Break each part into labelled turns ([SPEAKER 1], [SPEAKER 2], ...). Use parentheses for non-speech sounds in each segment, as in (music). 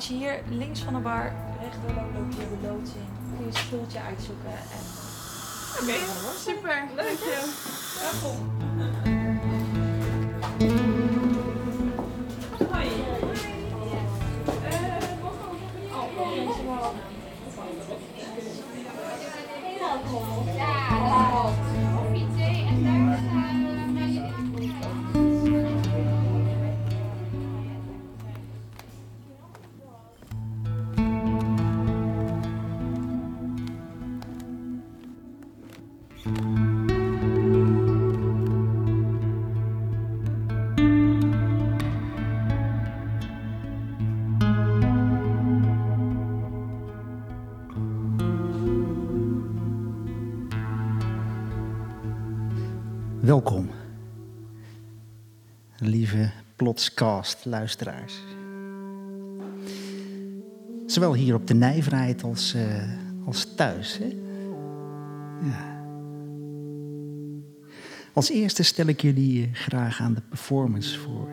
[SPEAKER 1] Als je hier links van de bar rechtdoor loopt, loop je de loods in. Kun je een stoeltje uitzoeken en...
[SPEAKER 2] Oké, super. Leuk. Welkom.
[SPEAKER 3] Welkom, lieve Plotscast-luisteraars. Zowel hier op de Nijverheid als, eh, als thuis. Hè? Ja. Als eerste stel ik jullie eh, graag aan de performance voor.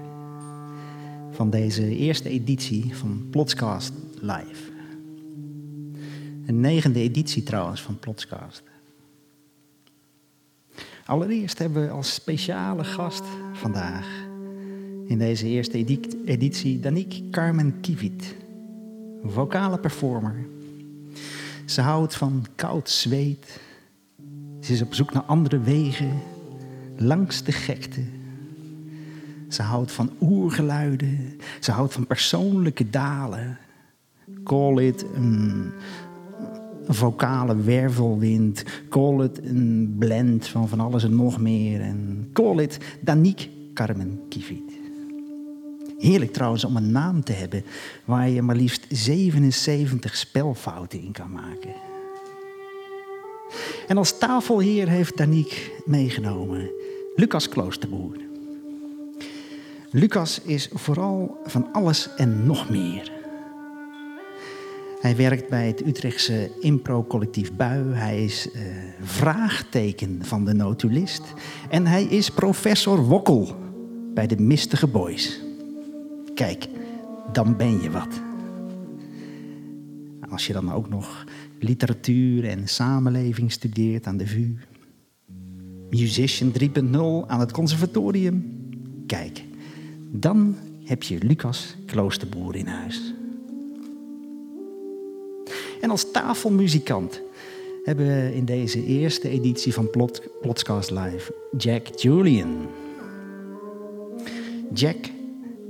[SPEAKER 3] Van deze eerste editie van Plotscast Live. Een negende editie trouwens van Plotscast. Allereerst hebben we als speciale gast vandaag in deze eerste edi- editie Danique Carmen Kivit, vocale performer. Ze houdt van koud zweet. Ze is op zoek naar andere wegen, langs de gekte. Ze houdt van oergeluiden. Ze houdt van persoonlijke dalen. Call it een, vocale wervelwind. Call it een blend van van alles en nog meer. En call it Danique Carmen Kivit. Heerlijk trouwens om een naam te hebben waar je maar liefst 77 spelfouten in kan maken. En als tafelheer heeft Danique meegenomen Lucas Kloosterboer. Lucas is vooral van alles en nog meer. Hij werkt bij het Utrechtse impro-collectief Bui. Hij is eh, vraagteken van de notulist. En hij is professor Wokkel bij de Mistige Boys. Kijk, dan ben je wat. Als je dan ook nog literatuur en samenleving studeert aan de VU. Musician 3.0 aan het conservatorium. Kijk, dan heb je Lucas Kloosterboer in huis. En als tafelmuzikant hebben we in deze eerste editie van Plot, Plotscast Live Jack Julian. Jack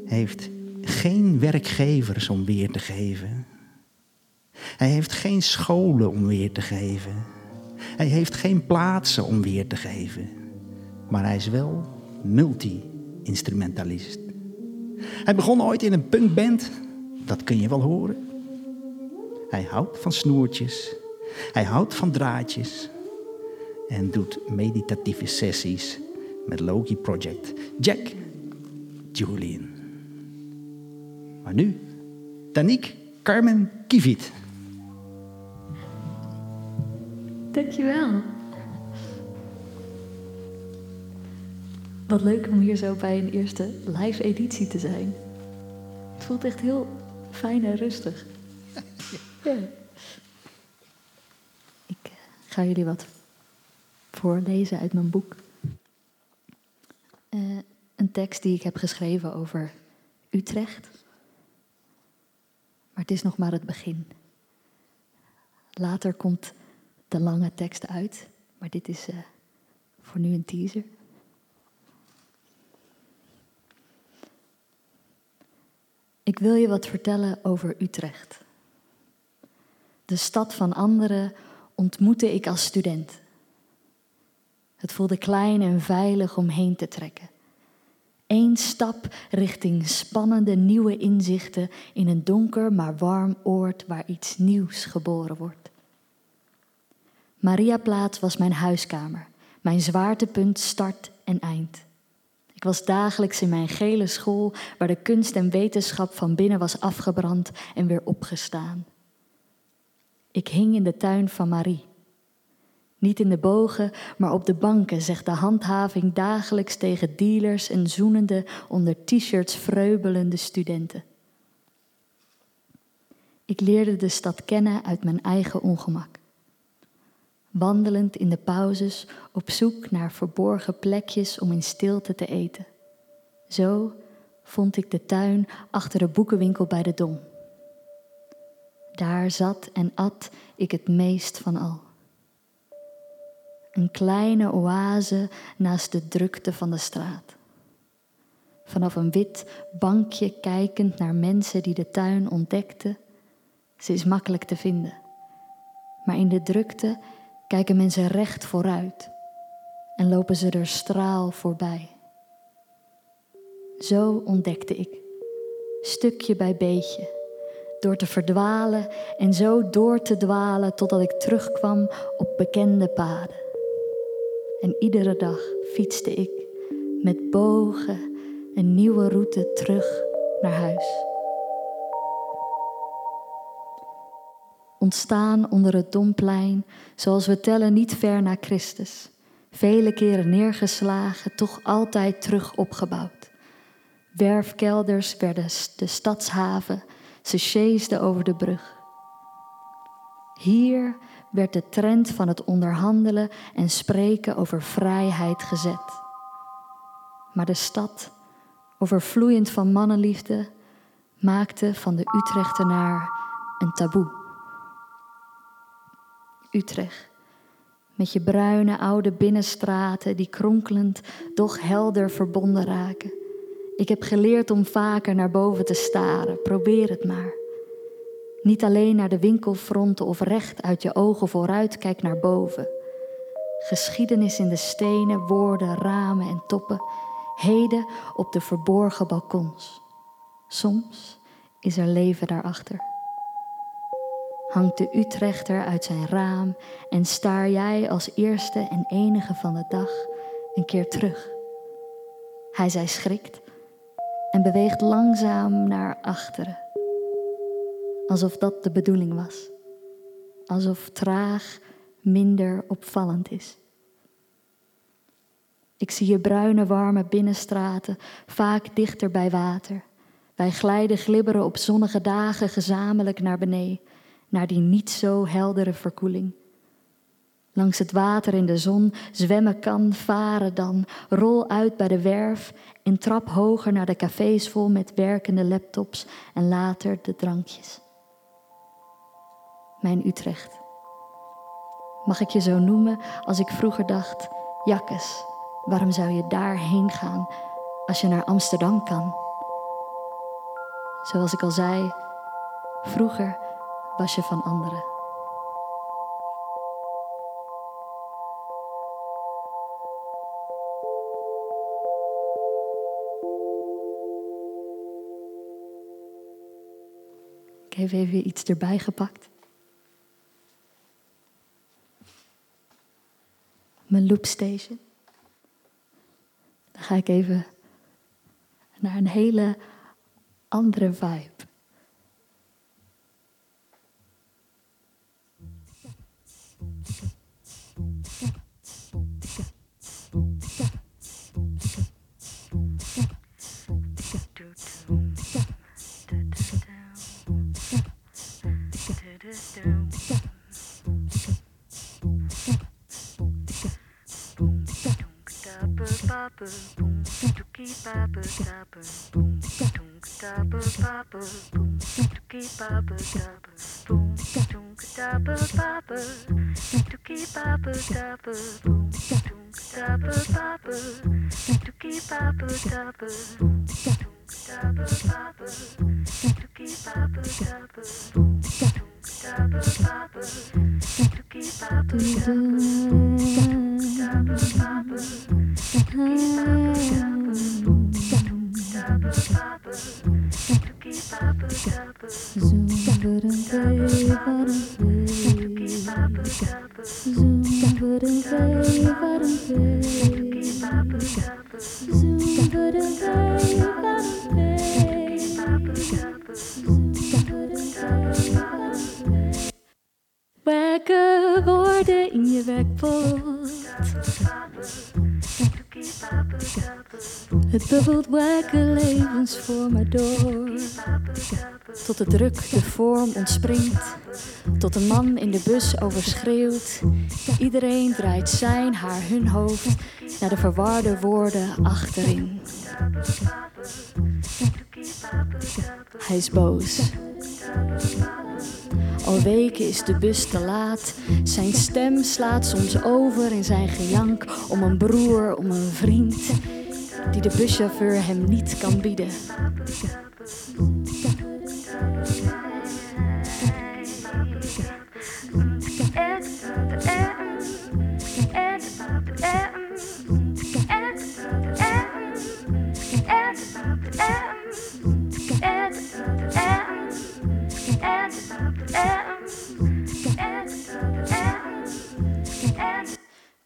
[SPEAKER 3] heeft geen werkgevers om weer te geven. Hij heeft geen scholen om weer te geven. Hij heeft geen plaatsen om weer te geven. Maar hij is wel multi-instrumentalist. Hij begon ooit in een punkband, dat kun je wel horen. Hij houdt van snoertjes. Hij houdt van draadjes. En doet meditatieve sessies met Loki Project. Jack Julian. Maar nu, Danique Carmen Kivit.
[SPEAKER 4] Dankjewel. Wat leuk om hier zo bij een eerste live editie te zijn. Het voelt echt heel fijn en rustig. Ik eh, ga jullie wat voorlezen uit mijn boek. Eh, een tekst die ik heb geschreven over Utrecht. Maar het is nog maar het begin. Later komt de lange tekst uit, maar dit is eh, voor nu een teaser. Ik wil je wat vertellen over Utrecht. De stad van anderen ontmoette ik als student. Het voelde klein en veilig om heen te trekken. Eén stap richting spannende nieuwe inzichten in een donker maar warm oord waar iets nieuws geboren wordt. Mariaplaats was mijn huiskamer, mijn zwaartepunt start en eind. Ik was dagelijks in mijn gele school waar de kunst en wetenschap van binnen was afgebrand en weer opgestaan. Ik hing in de tuin van Marie. Niet in de bogen, maar op de banken, zegt de handhaving dagelijks tegen dealers en zoenende onder t-shirts vreubelende studenten. Ik leerde de stad kennen uit mijn eigen ongemak. Wandelend in de pauzes op zoek naar verborgen plekjes om in stilte te eten. Zo vond ik de tuin achter de boekenwinkel bij de Dom. Daar zat en at ik het meest van al. Een kleine oase naast de drukte van de straat. Vanaf een wit bankje kijkend naar mensen die de tuin ontdekten. Ze is makkelijk te vinden. Maar in de drukte kijken mensen recht vooruit en lopen ze er straal voorbij. Zo ontdekte ik, stukje bij beetje, door te verdwalen en zo door te dwalen totdat ik terugkwam op bekende paden. En iedere dag fietste ik met bogen een nieuwe route terug naar huis. Ontstaan onder het Domplein, zoals we tellen niet ver na Christus. Vele keren neergeslagen, toch altijd terug opgebouwd. Werfkelders werden de stadshaven, ze sjeesden over de brug. Hier werd de trend van het onderhandelen en spreken over vrijheid gezet. Maar de stad, overvloeiend van mannenliefde, maakte van de Utrechtenaar een taboe. Utrecht, met je bruine oude binnenstraten die kronkelend, doch helder verbonden raken. Ik heb geleerd om vaker naar boven te staren, probeer het maar. Niet alleen naar de winkelfronten of recht uit je ogen vooruit, kijk naar boven. Geschiedenis in de stenen, woorden, ramen en toppen. Heden op de verborgen balkons. Soms is er leven daarachter. Hangt de Utrechter uit zijn raam en staar jij als eerste en enige van de dag een keer terug. Hij zij schrikt en beweegt langzaam naar achteren alsof dat de bedoeling was. Alsof traag minder opvallend is. Ik zie je bruine, warme binnenstraten, vaak dichter bij water. Wij glijden glibberen op zonnige dagen gezamenlijk naar beneden, naar die niet zo heldere verkoeling. Langs het water in de zon zwemmen kan, varen dan, rol uit bij de werf en trap hoger naar de cafés vol met werkende laptops en later de drankjes mijn Utrecht. Mag ik je zo noemen als ik vroeger dacht, Jakkes, waarom zou je daarheen gaan als je naar Amsterdam kan? Zoals ik al zei, vroeger was je van anderen. Heb even iets erbij gepakt. mijn loopstation. Dan ga ik even naar een hele andere vibe. Double bubble, double bubble, double bubble. Wekker worden in je werkpot. Het bubbelt wakker levens voor me door. tot de druk de vorm ontspringt, tot de man in de bus overschreeuwt. Iedereen draait zijn, haar, hun hoofd naar de verwarde woorden achterin. Hij is boos. Al weken is de bus te laat. Zijn stem slaat soms over in zijn gejank om een broer, om een vriend die de buschauffeur hem niet kan bieden.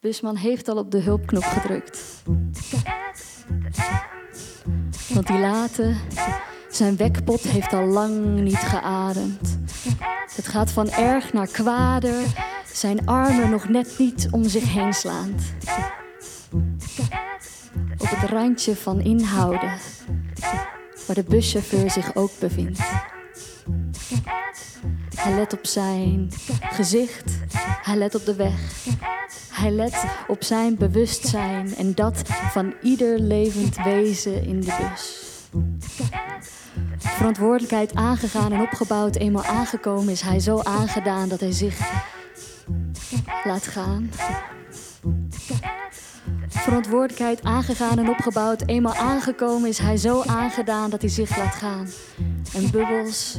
[SPEAKER 4] Busman heeft al op de hulpknop gedrukt. Want die late, zijn wekpot heeft al lang niet geademd. Het gaat van erg naar kwader, zijn armen nog net niet om zich heen slaand. Op het randje van inhouden, waar de buschauffeur zich ook bevindt. Hij let op zijn gezicht, hij let op de weg. Hij let op zijn bewustzijn en dat van ieder levend wezen in de bus. Verantwoordelijkheid aangegaan en opgebouwd, eenmaal aangekomen is hij zo aangedaan dat hij zich laat gaan. Verantwoordelijkheid aangegaan en opgebouwd, eenmaal aangekomen is hij zo aangedaan dat hij zich laat gaan. En bubbels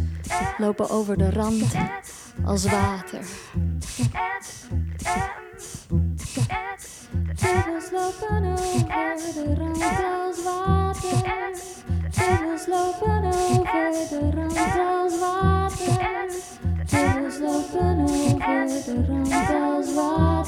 [SPEAKER 4] lopen over de rand als water. Bubbels lopen over de rand als water. Bubbels lopen over de rand als water. Bubbels lopen over de rand als water.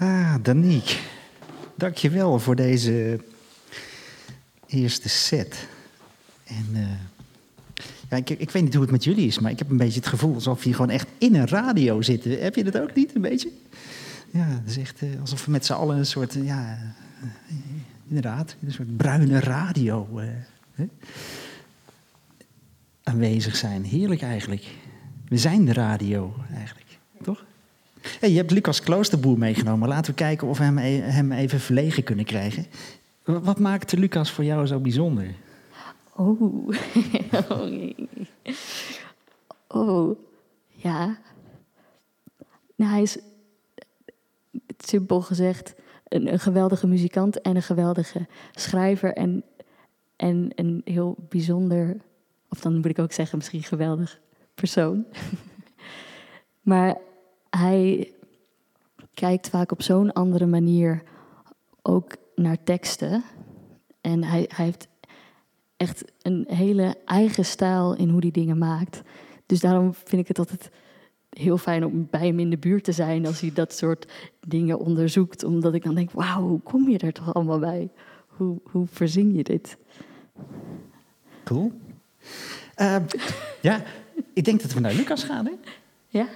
[SPEAKER 3] Ah, Danique. Dank je wel voor deze eerste set. En eh, ja, ik, ik weet niet hoe het met jullie is, maar ik heb een beetje het gevoel alsof je gewoon echt in een radio zit. Heb je dat ook niet, een beetje? Ja, het is echt eh, alsof we met z'n allen een soort, ja, eh, inderdaad, een soort bruine radio aanwezig zijn. Heerlijk eigenlijk. We zijn de radio? Je hebt Lucas Kloosterboer meegenomen. Laten we kijken of we hem, e- hem even verlegen kunnen krijgen. Wa- Wat maakt Lucas voor jou zo bijzonder?
[SPEAKER 4] Oh. (laughs) oh, oh, ja. Nou, hij is, simpel gezegd, een, een geweldige muzikant en een geweldige schrijver. En, en een heel bijzonder, of dan moet ik ook zeggen, misschien geweldig persoon. (laughs) maar hij kijkt vaak op zo'n andere manier ook naar teksten. En hij, hij heeft echt een hele eigen stijl in hoe hij dingen maakt. Dus daarom vind ik het altijd heel fijn om bij hem in de buurt te zijn als hij dat soort dingen onderzoekt. Omdat ik dan denk, wauw, hoe kom je er toch allemaal bij? Hoe, hoe verzin je dit?
[SPEAKER 3] Cool. Eh, ja, ik denk dat we naar Lucas gaan, hè?
[SPEAKER 4] Ja?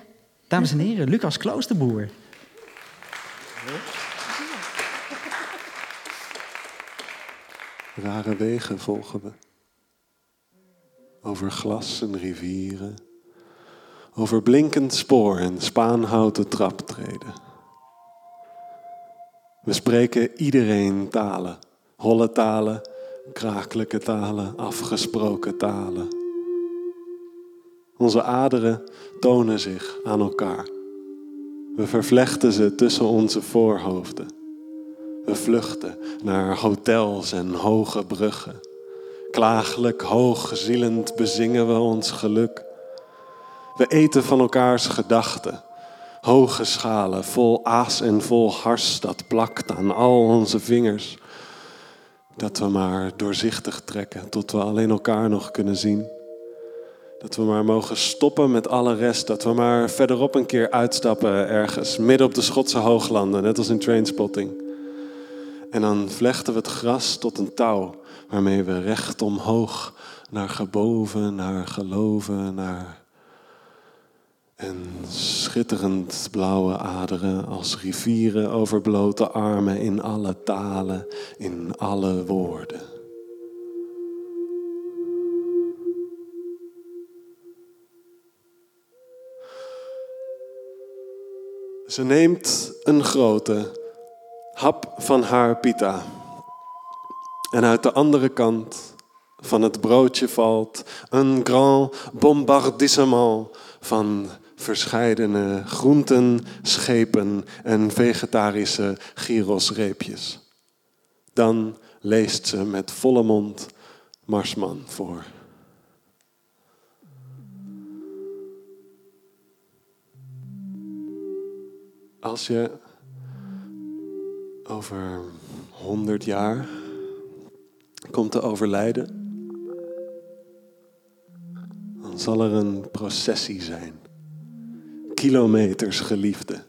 [SPEAKER 3] Dames en heren, Lucas Kloosterboer.
[SPEAKER 5] Rare wegen volgen we. Over glas en rivieren. Over blinkend spoor en spaanhouten traptreden. We spreken iedereen talen. Holle talen, krakelijke talen, afgesproken talen. Onze aderen tonen zich aan elkaar. We vervlechten ze tussen onze voorhoofden. We vluchten naar hotels en hoge bruggen. Klaaglijk, hoogzielend bezingen we ons geluk. We eten van elkaars gedachten. Hoge schalen, vol aas en vol hars, dat plakt aan al onze vingers. Dat we maar doorzichtig trekken tot we alleen elkaar nog kunnen zien. Dat we maar mogen stoppen met alle rest. Dat we maar verderop een keer uitstappen ergens, midden op de Schotse hooglanden, net als in Trainspotting. En dan vlechten we het gras tot een touw waarmee we recht omhoog naar geboven, naar geloven, naar en schitterend blauwe aderen als rivieren over blote armen in alle talen, in alle woorden. Ze neemt een grote hap van haar pita. En uit de andere kant van het broodje valt een grand bombardissement van verscheidene groenten, schepen en vegetarische gyrosreepjes. Dan leest ze met volle mond Marsman voor. Als je over honderd jaar komt te overlijden, dan zal er een processie zijn. Kilometers geliefde.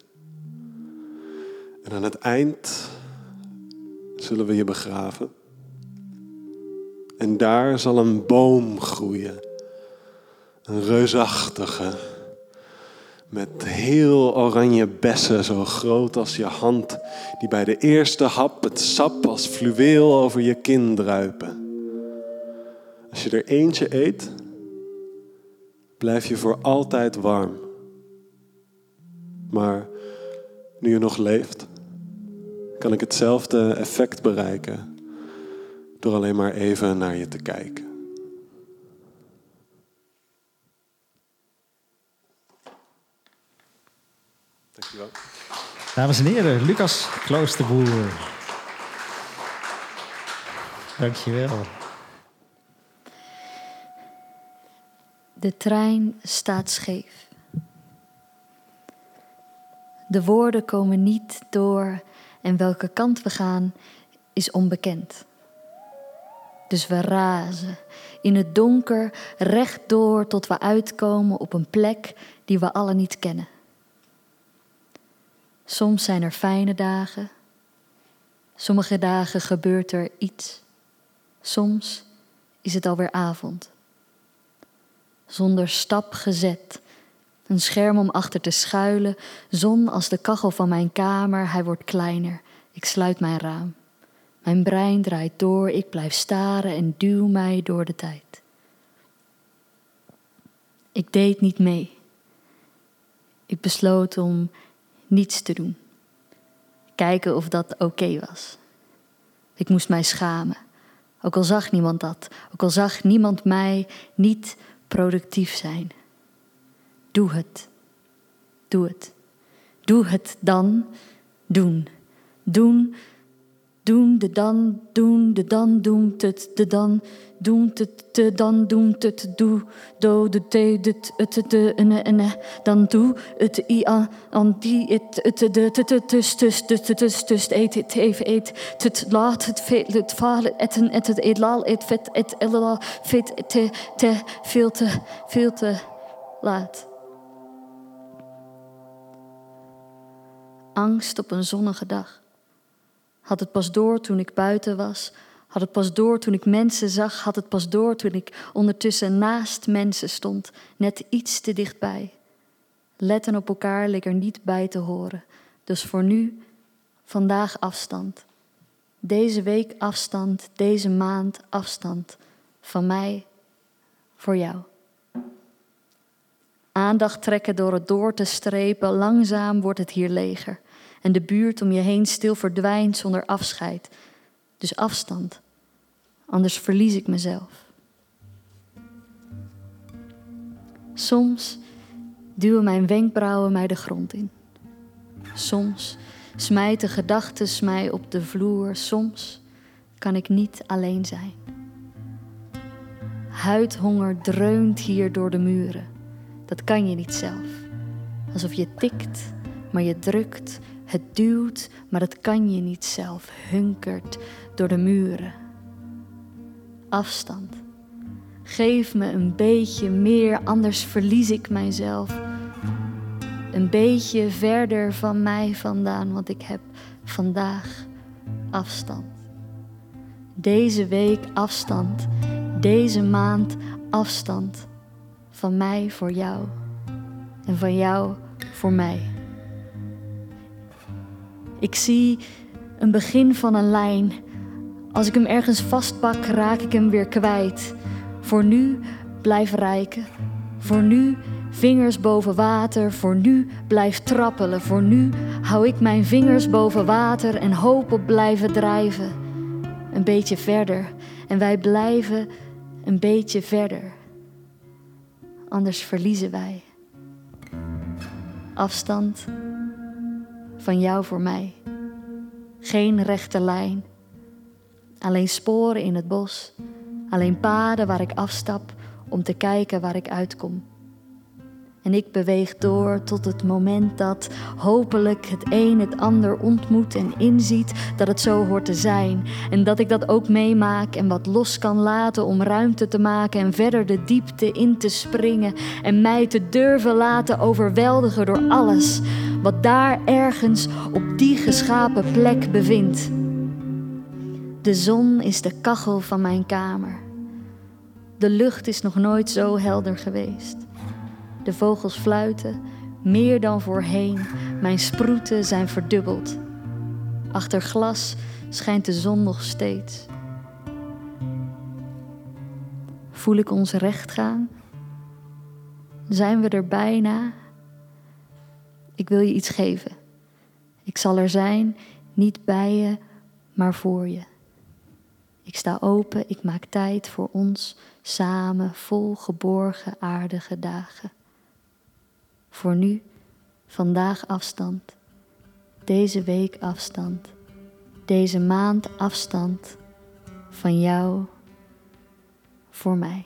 [SPEAKER 5] En aan het eind zullen we je begraven. En daar zal een boom groeien. Een reusachtige met heel oranje bessen, zo groot als je hand, die bij de eerste hap het sap als fluweel over je kin druipen. Als je er eentje eet, blijf je voor altijd warm. Maar nu je nog leeft, kan ik hetzelfde effect bereiken door alleen maar even naar je te kijken. Dankjewel.
[SPEAKER 3] Dames en heren, Lucas Kloosterboer. Dankjewel.
[SPEAKER 4] De trein staat scheef. De woorden komen niet door en welke kant we gaan is onbekend. Dus we razen in het donker rechtdoor tot we uitkomen op een plek die we alle niet kennen. Soms zijn er fijne dagen. Sommige dagen gebeurt er iets. Soms is het alweer avond. Zonder stap gezet. Een scherm om achter te schuilen. Zon als de kachel van mijn kamer. Hij wordt kleiner. Ik sluit mijn raam. Mijn brein draait door. Ik blijf staren en duw mij door de tijd. Ik deed niet mee. Ik besloot om niets te doen. Kijken of dat oké was. Ik moest mij schamen. Ook al zag niemand dat. Ook al zag niemand mij niet productief zijn. Doe het. Doe het. Doe het dan. Doen. Doen doen, de dan, doen, de dan, doen, het, de dan, doen, het, te dan, doen, het, doe, do, de, te, dit, het, de, en, en, dan doe, het, i, aan, aan, die, het, het, de, het, het, tus, tus, tus, tus, tus, eet, het, even, eet, het, laat, het, vet, het, falen, het, het, het, het, laal, het, vet, het, elala, vet, te, te, veel te, veel te laat. Angst op een zonnige dag. Had het pas door toen ik buiten was. Had het pas door toen ik mensen zag. Had het pas door toen ik ondertussen naast mensen stond. Net iets te dichtbij. Letten op elkaar leek er niet bij te horen. Dus voor nu, vandaag afstand. Deze week afstand, deze maand afstand. Van mij voor jou. Aandacht trekken door het door te strepen. Langzaam wordt het hier leger. En de buurt om je heen stil verdwijnt zonder afscheid. Dus afstand, anders verlies ik mezelf. Soms duwen mijn wenkbrauwen mij de grond in. Soms smijten gedachten mij op de vloer. Soms kan ik niet alleen zijn. Huidhonger dreunt hier door de muren. Dat kan je niet zelf. Alsof je tikt, maar je drukt. Het duwt, maar dat kan je niet zelf. Hunkert door de muren. Afstand. Geef me een beetje meer, anders verlies ik mijzelf. Een beetje verder van mij vandaan, want ik heb vandaag afstand. Deze week afstand, deze maand afstand. Van mij voor jou en van jou voor mij. Ik zie een begin van een lijn. Als ik hem ergens vastpak, raak ik hem weer kwijt. Voor nu blijf rijken. Voor nu vingers boven water. Voor nu blijf trappelen. Voor nu hou ik mijn vingers boven water en hoop op blijven drijven. Een beetje verder. En wij blijven een beetje verder. Anders verliezen wij. Afstand van jou voor mij. Geen rechte lijn. Alleen sporen in het bos alleen paden waar ik afstap om te kijken waar ik uitkom. En ik beweeg door tot het moment dat hopelijk het een het ander ontmoet en inziet dat het zo hoort te zijn. En dat ik dat ook meemaak en wat los kan laten om ruimte te maken en verder de diepte in te springen. En mij te durven laten overweldigen door alles wat daar ergens op die geschapen plek bevindt. De zon is de kachel van mijn kamer. De lucht is nog nooit zo helder geweest. De vogels fluiten, meer dan voorheen. Mijn sproeten zijn verdubbeld. Achter glas schijnt de zon nog steeds. Voel ik ons recht gaan? Zijn we er bijna? Ik wil je iets geven. Ik zal er zijn, niet bij je, maar voor je. Ik sta open, ik maak tijd voor ons samen vol geborgen aardige dagen. Voor nu, vandaag afstand, deze week afstand, deze maand afstand van jou voor mij.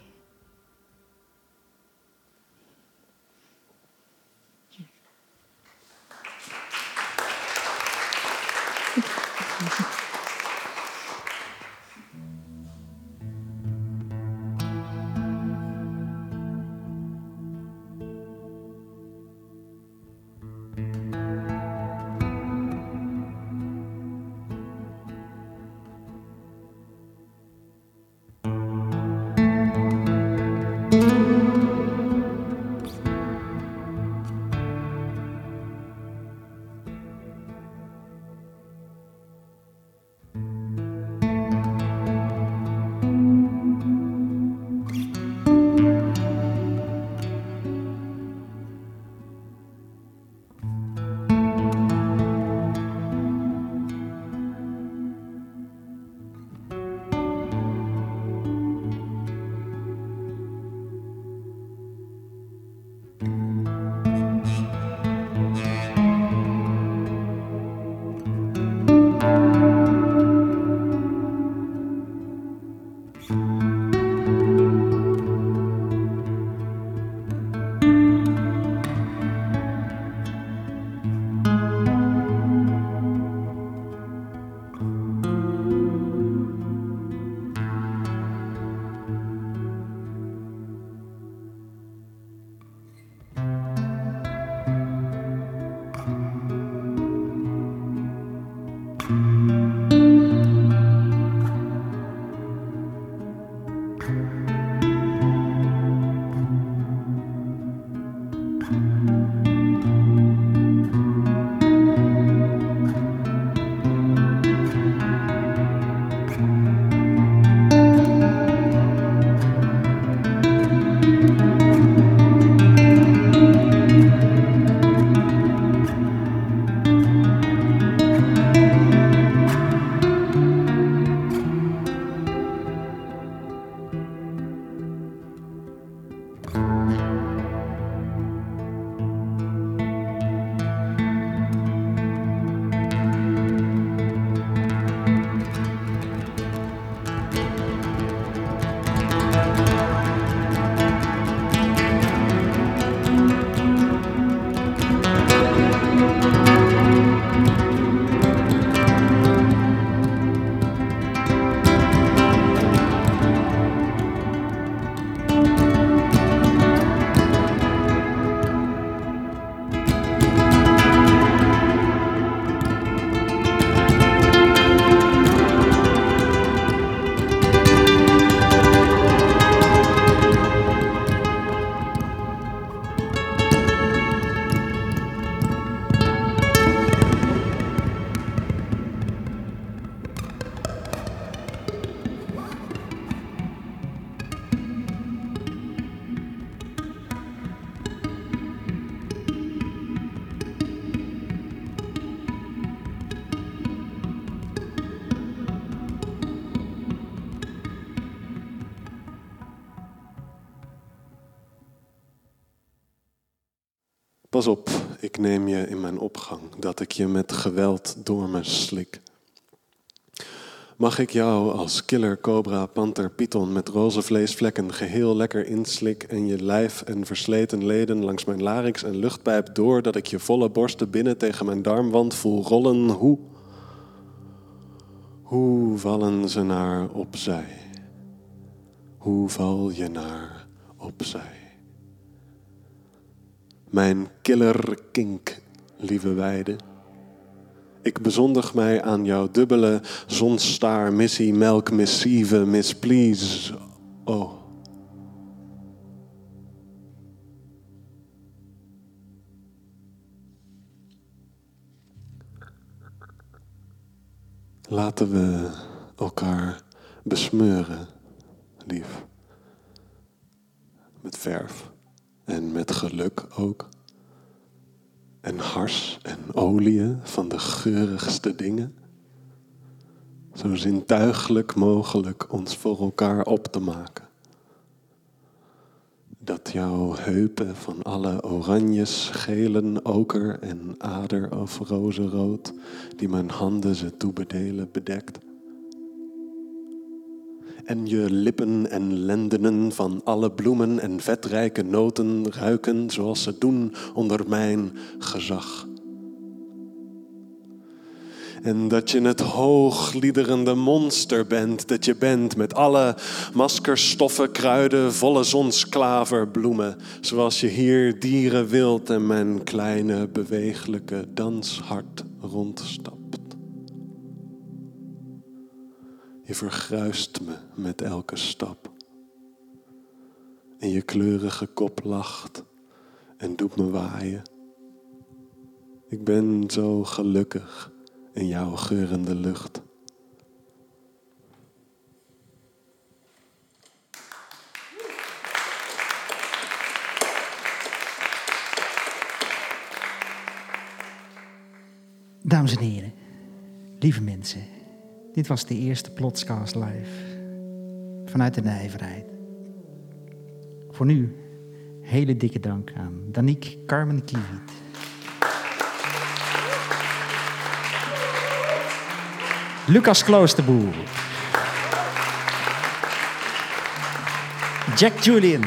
[SPEAKER 5] Pas op, ik neem je in mijn opgang, dat ik je met geweld door me slik. Mag ik jou als killer, cobra, panter, python met roze vleesvlekken geheel lekker inslik en je lijf en versleten leden langs mijn larynx en luchtpijp door, dat ik je volle borsten binnen tegen mijn darmwand voel rollen? Hoe? Hoe vallen ze naar opzij? Hoe val je naar opzij? Mijn killer kink, lieve weide. Ik bezondig mij aan jouw dubbele zonstaar, missie, melk, missieve, misplease. Oh. Laten we elkaar besmeuren, lief. Met verf en met geluk ook. En hars en olie van de geurigste dingen. Zo zintuigelijk mogelijk ons voor elkaar op te maken. Dat jouw heupen van alle oranjes, gelen, oker en ader of rozenrood, die mijn handen ze toebedelen, bedekt en je lippen en lendenen van alle bloemen en vetrijke noten ruiken zoals ze doen onder mijn gezag. En dat je het hoogliederende monster bent dat je bent met alle maskerstoffen, kruiden, volle zonsklaverbloemen. Zoals je hier dieren wilt en mijn kleine bewegelijke danshart rondstapt. Je vergruist me met elke stap. En je kleurige kop lacht en doet me waaien. Ik ben zo gelukkig in jouw geurende lucht.
[SPEAKER 3] Dames en heren, lieve mensen, dit was de eerste Plotscast live vanuit de nijverheid. Voor nu, hele dikke dank aan Danique Carmen Kiewit. Lucas Kloosterboer. Jack Julian.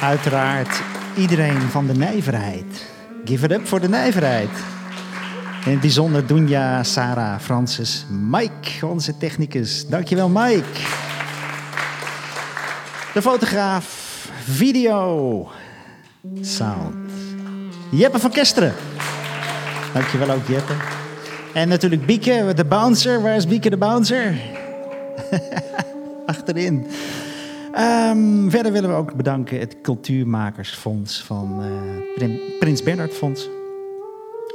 [SPEAKER 3] Uiteraard iedereen van de nijverheid. Give it up voor de nijverheid. In het bijzonder Dunja, Sarah, Francis, Mike, onze technicus. Dankjewel Mike. De fotograaf, video, sound. Jeppe van Kesteren. Dankjewel ook Jeppe. En natuurlijk Bieke, de bouncer. Waar is Bieke de bouncer? (laughs) Achterin. Um, verder willen we ook bedanken het Cultuurmakersfonds van uh, Prins Bernhard Fonds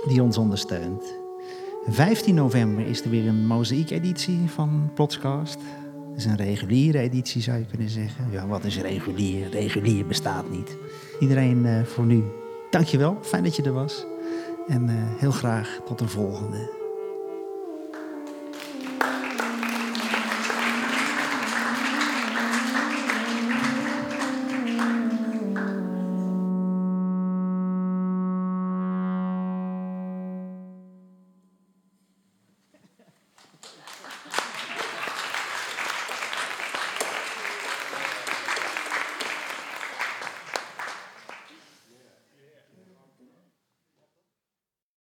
[SPEAKER 3] die ons ondersteunt. 15 november is er weer een mozaïek-editie van Plotscast. Dat is een reguliere editie, zou je kunnen zeggen. Ja, wat is regulier? Regulier bestaat niet. Iedereen uh, voor nu, dankjewel. Fijn dat je er was. En uh, heel graag tot de volgende.